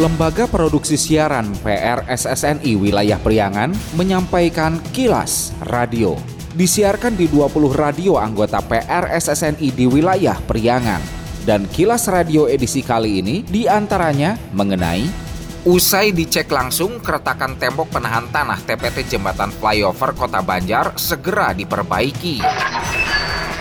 Lembaga Produksi Siaran PRSSNI Wilayah Priangan menyampaikan kilas radio. Disiarkan di 20 radio anggota PRSSNI di wilayah Priangan. Dan kilas radio edisi kali ini di antaranya mengenai Usai dicek langsung, keretakan tembok penahan tanah TPT Jembatan Flyover Kota Banjar segera diperbaiki.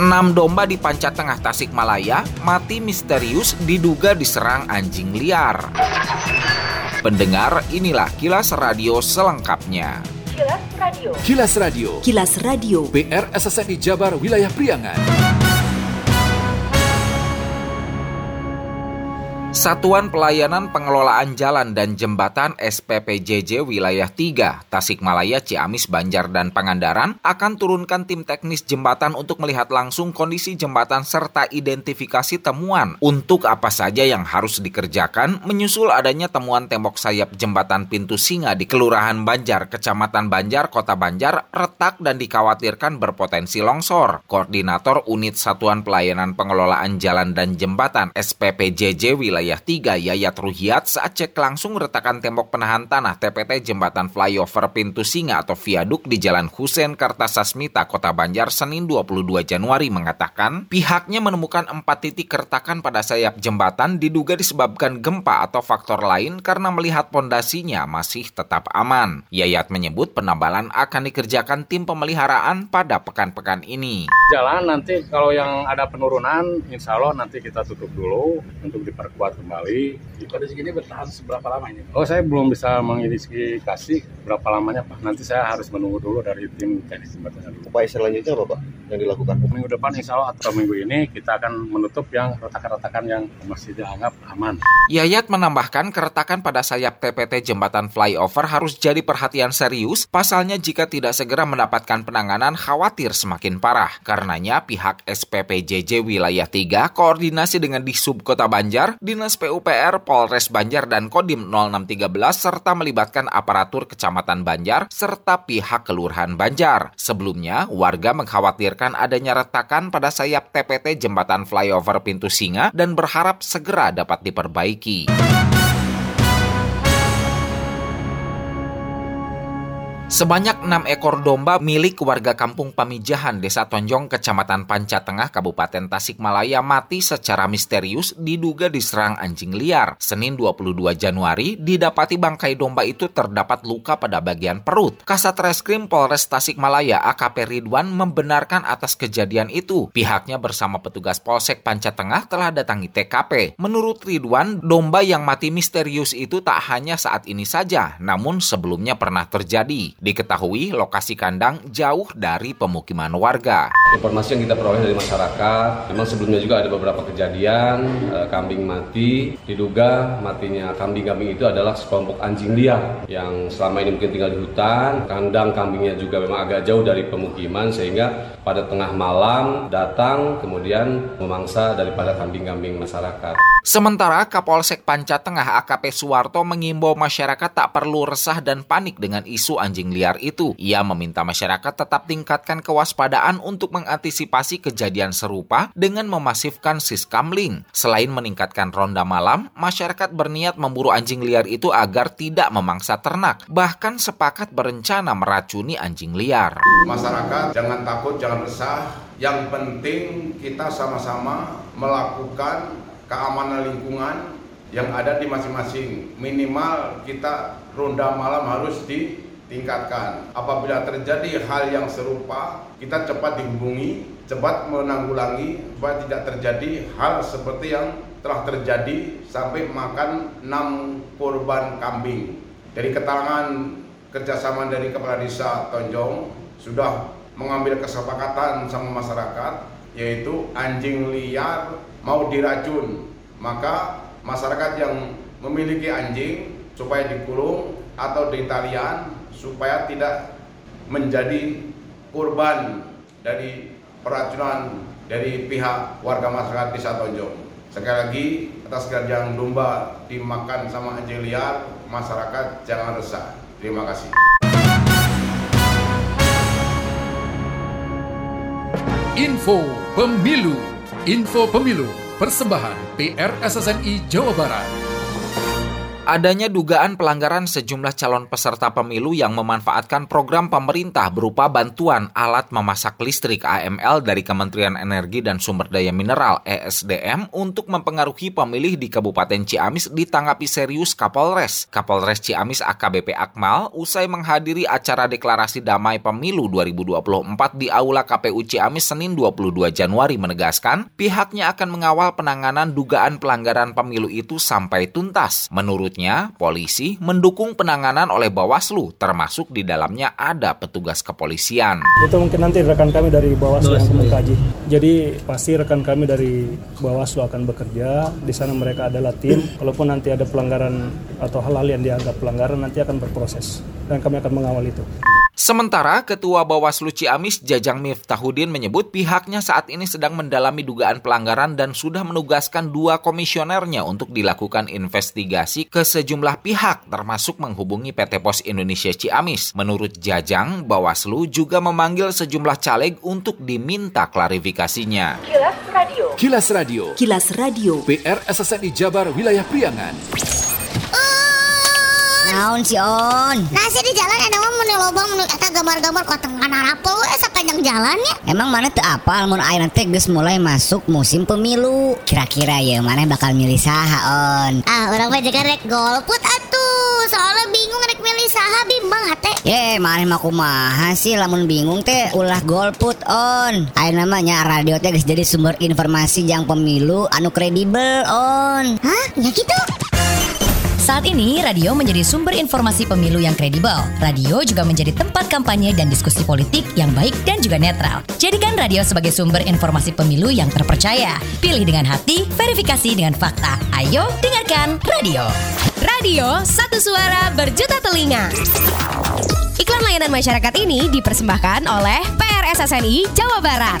Enam domba di Panca Tengah Tasikmalaya mati misterius diduga diserang anjing liar. Pendengar, inilah kilas radio selengkapnya. Kilas Radio. Kilas Radio. Kilas Radio. PR SSNI Jabar Wilayah Priangan. Satuan Pelayanan Pengelolaan Jalan dan Jembatan SPPJJ Wilayah 3, Tasikmalaya, Ciamis, Banjar, dan Pangandaran akan turunkan tim teknis jembatan untuk melihat langsung kondisi jembatan serta identifikasi temuan untuk apa saja yang harus dikerjakan menyusul adanya temuan tembok sayap jembatan Pintu Singa di Kelurahan Banjar, Kecamatan Banjar, Kota Banjar retak dan dikhawatirkan berpotensi longsor. Koordinator Unit Satuan Pelayanan Pengelolaan Jalan dan Jembatan SPPJJ Wilayah Wilayah 3 Yayat Ruhiat saat cek langsung retakan tembok penahan tanah TPT Jembatan Flyover Pintu Singa atau Viaduk di Jalan Husen Kartasasmita, Kota Banjar, Senin 22 Januari mengatakan pihaknya menemukan empat titik keretakan pada sayap jembatan diduga disebabkan gempa atau faktor lain karena melihat pondasinya masih tetap aman. Yayat menyebut penambalan akan dikerjakan tim pemeliharaan pada pekan-pekan ini. Jalan nanti kalau yang ada penurunan, insya Allah nanti kita tutup dulu untuk diperkuat dibuat kembali. Kondisi ini bertahan seberapa lama ini? Oh saya belum bisa mengidentifikasi berapa lamanya Pak. Nanti saya harus menunggu dulu dari tim teknis jembatan dulu. Upaya selanjutnya apa Pak yang dilakukan? Minggu depan insya Allah atau minggu ini kita akan menutup yang retakan-retakan yang masih dianggap aman. Yayat menambahkan keretakan pada sayap TPT jembatan flyover harus jadi perhatian serius, pasalnya jika tidak segera mendapatkan penanganan khawatir semakin parah. Karenanya pihak SPPJJ Wilayah 3 koordinasi dengan di Sub Kota Banjar, Dinas PUPR, Polres Banjar, dan Kodim 0613 serta melibatkan aparatur Kecamatan Banjar serta pihak Kelurahan Banjar. Sebelumnya, warga mengkhawatirkan adanya retakan pada sayap TPT jembatan flyover Pintu Singa dan berharap segera dapat diperbaiki. Sebanyak enam ekor domba milik warga kampung Pamijahan, Desa Tonjong, Kecamatan Panca Tengah, Kabupaten Tasikmalaya mati secara misterius diduga diserang anjing liar. Senin 22 Januari, didapati bangkai domba itu terdapat luka pada bagian perut. Kasat Reskrim Polres Tasikmalaya AKP Ridwan membenarkan atas kejadian itu. Pihaknya bersama petugas Polsek Panca Tengah telah datangi TKP. Menurut Ridwan, domba yang mati misterius itu tak hanya saat ini saja, namun sebelumnya pernah terjadi. Diketahui lokasi kandang jauh dari pemukiman warga. Informasi yang kita peroleh dari masyarakat, memang sebelumnya juga ada beberapa kejadian e, kambing mati. Diduga matinya kambing-kambing itu adalah sekelompok anjing liar yang selama ini mungkin tinggal di hutan. Kandang kambingnya juga memang agak jauh dari pemukiman sehingga pada tengah malam datang kemudian memangsa daripada kambing-kambing masyarakat. Sementara Kapolsek Panca Tengah AKP Suwarto mengimbau masyarakat tak perlu resah dan panik dengan isu anjing liar itu. Ia meminta masyarakat tetap tingkatkan kewaspadaan untuk mengantisipasi kejadian serupa dengan memasifkan siskamling. Selain meningkatkan ronda malam, masyarakat berniat memburu anjing liar itu agar tidak memangsa ternak, bahkan sepakat berencana meracuni anjing liar. Masyarakat jangan takut, jangan resah. Yang penting kita sama-sama melakukan keamanan lingkungan yang ada di masing-masing. Minimal kita ronda malam harus ditingkatkan. Apabila terjadi hal yang serupa, kita cepat dihubungi, cepat menanggulangi supaya tidak terjadi hal seperti yang telah terjadi sampai makan 6 korban kambing. Dari keterangan kerjasama dari Kepala Desa Tonjong sudah mengambil kesepakatan sama masyarakat yaitu anjing liar mau diracun, maka masyarakat yang memiliki anjing supaya dikurung atau ditalian supaya tidak menjadi korban dari peracunan dari pihak warga masyarakat Desa Tonjong. Sekali lagi, atas kejadian domba dimakan sama anjing liar, masyarakat jangan resah. Terima kasih. Info Pemilu Info Pemilu, persembahan PR SSNI Jawa Barat. Adanya dugaan pelanggaran sejumlah calon peserta pemilu yang memanfaatkan program pemerintah berupa bantuan alat memasak listrik AML dari Kementerian Energi dan Sumber Daya Mineral ESDM untuk mempengaruhi pemilih di Kabupaten Ciamis ditanggapi serius Kapolres. Kapolres Ciamis AKBP Akmal usai menghadiri acara deklarasi damai pemilu 2024 di Aula KPU Ciamis Senin 22 Januari menegaskan pihaknya akan mengawal penanganan dugaan pelanggaran pemilu itu sampai tuntas. Menurut Menurutnya, polisi mendukung penanganan oleh Bawaslu, termasuk di dalamnya ada petugas kepolisian. Itu mungkin nanti rekan kami dari Bawaslu yang mengkaji. Jadi pasti rekan kami dari Bawaslu akan bekerja. Di sana mereka adalah tim. Kalaupun nanti ada pelanggaran atau hal-hal yang dianggap pelanggaran, nanti akan berproses. Dan kami akan mengawal itu. Sementara Ketua Bawaslu Ciamis Jajang Miftahudin menyebut pihaknya saat ini sedang mendalami dugaan pelanggaran dan sudah menugaskan dua komisionernya untuk dilakukan investigasi ke sejumlah pihak termasuk menghubungi PT Pos Indonesia Ciamis. Menurut Jajang, Bawaslu juga memanggil sejumlah caleg untuk diminta klarifikasinya. Kilas Radio. Kilas Radio. Kilas Radio. PR SSNI Jabar Wilayah Priangan. Naon si On? Nasi di jalan ada mau menu lobang menu eta gambar-gambar kok tengah narapel we sepanjang jalan ya. Emang mana tuh apal mun ayeuna teh geus mulai masuk musim pemilu. Kira-kira ya mana bakal milih saha On? Ah, orang mah jaga rek golput atuh. Soalnya bingung rek milih saha bimbang hate. Ye, mana mah kumaha sih lamun bingung teh ulah golput On. Ayeuna namanya radio teh geus jadi sumber informasi yang pemilu anu kredibel On. Hah? Ya gitu? Saat ini, radio menjadi sumber informasi pemilu yang kredibel. Radio juga menjadi tempat kampanye dan diskusi politik yang baik dan juga netral. Jadikan radio sebagai sumber informasi pemilu yang terpercaya. Pilih dengan hati, verifikasi dengan fakta. Ayo, dengarkan radio. Radio, satu suara berjuta telinga. Iklan layanan masyarakat ini dipersembahkan oleh PRSSNI Jawa Barat.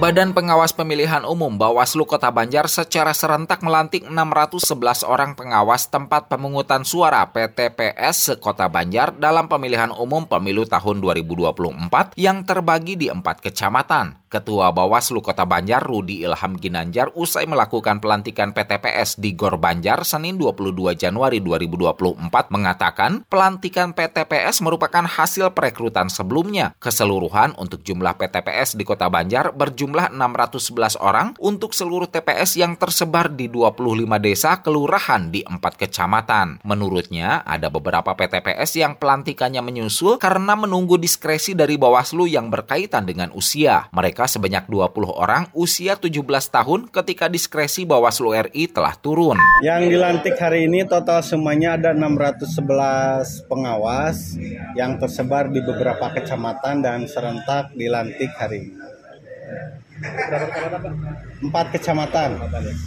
Badan Pengawas Pemilihan Umum Bawaslu Kota Banjar secara serentak melantik 611 orang pengawas tempat pemungutan suara PTPS se-Kota Banjar dalam pemilihan umum pemilu tahun 2024 yang terbagi di empat kecamatan. Ketua Bawaslu Kota Banjar Rudi Ilham Ginanjar usai melakukan pelantikan PTPS di Gor Banjar Senin 22 Januari 2024 mengatakan pelantikan PTPS merupakan hasil perekrutan sebelumnya. Keseluruhan untuk jumlah PTPS di Kota Banjar berjumlah 611 orang untuk seluruh TPS yang tersebar di 25 desa kelurahan di empat kecamatan. Menurutnya, ada beberapa PTPS yang pelantikannya menyusul karena menunggu diskresi dari Bawaslu yang berkaitan dengan usia. Mereka sebanyak 20 orang usia 17 tahun ketika diskresi Bawaslu RI telah turun. Yang dilantik hari ini total semuanya ada 611 pengawas yang tersebar di beberapa kecamatan dan serentak dilantik hari ini. Empat kecamatan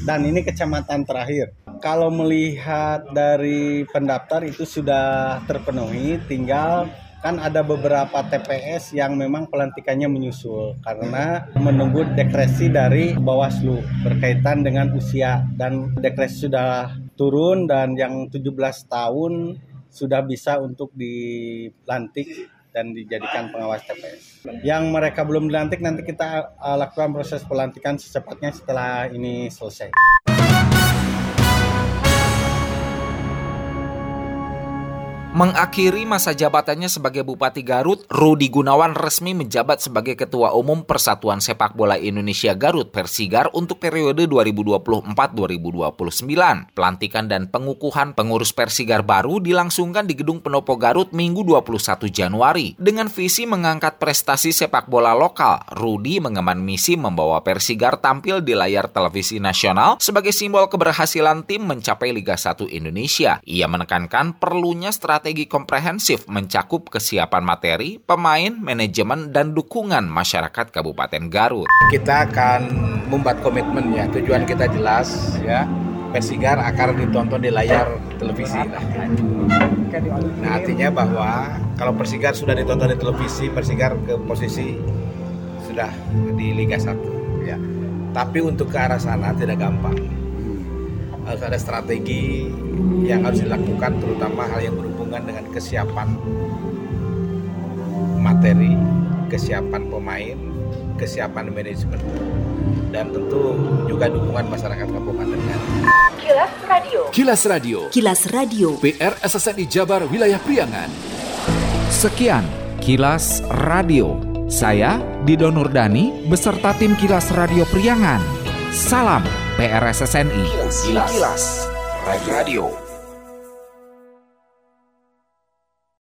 dan ini kecamatan terakhir. Kalau melihat dari pendaftar itu sudah terpenuhi, tinggal kan ada beberapa TPS yang memang pelantikannya menyusul karena menunggu dekresi dari Bawaslu berkaitan dengan usia dan dekresi sudah turun dan yang 17 tahun sudah bisa untuk dilantik dan dijadikan pengawas TPS. Yang mereka belum dilantik nanti kita uh, lakukan proses pelantikan secepatnya setelah ini selesai. Mengakhiri masa jabatannya sebagai Bupati Garut, Rudi Gunawan resmi menjabat sebagai Ketua Umum Persatuan Sepak Bola Indonesia Garut Persigar untuk periode 2024-2029. Pelantikan dan pengukuhan pengurus Persigar baru dilangsungkan di Gedung Penopo Garut Minggu 21 Januari. Dengan visi mengangkat prestasi sepak bola lokal, Rudi mengemban misi membawa Persigar tampil di layar televisi nasional sebagai simbol keberhasilan tim mencapai Liga 1 Indonesia. Ia menekankan perlunya strategi strategi komprehensif mencakup kesiapan materi, pemain, manajemen, dan dukungan masyarakat Kabupaten Garut. Kita akan membuat komitmen ya, tujuan kita jelas ya. Persigar akan ditonton di layar televisi. Nah, artinya bahwa kalau Persigar sudah ditonton di televisi, Persigar ke posisi sudah di Liga 1 ya. Tapi untuk ke arah sana tidak gampang. Harus ada strategi yang harus dilakukan terutama hal yang berhubungan dengan kesiapan materi, kesiapan pemain, kesiapan manajemen dan tentu juga dukungan masyarakat Kabupaten Nganjuk. Kilas Radio. Kilas Radio. Kilas Radio. PR SSNI Jabar Wilayah Priangan. Sekian Kilas Radio. Saya Dido Nurdani beserta tim Kilas Radio Priangan. Salam PRSSNI. Kilas, Kilas. Radio.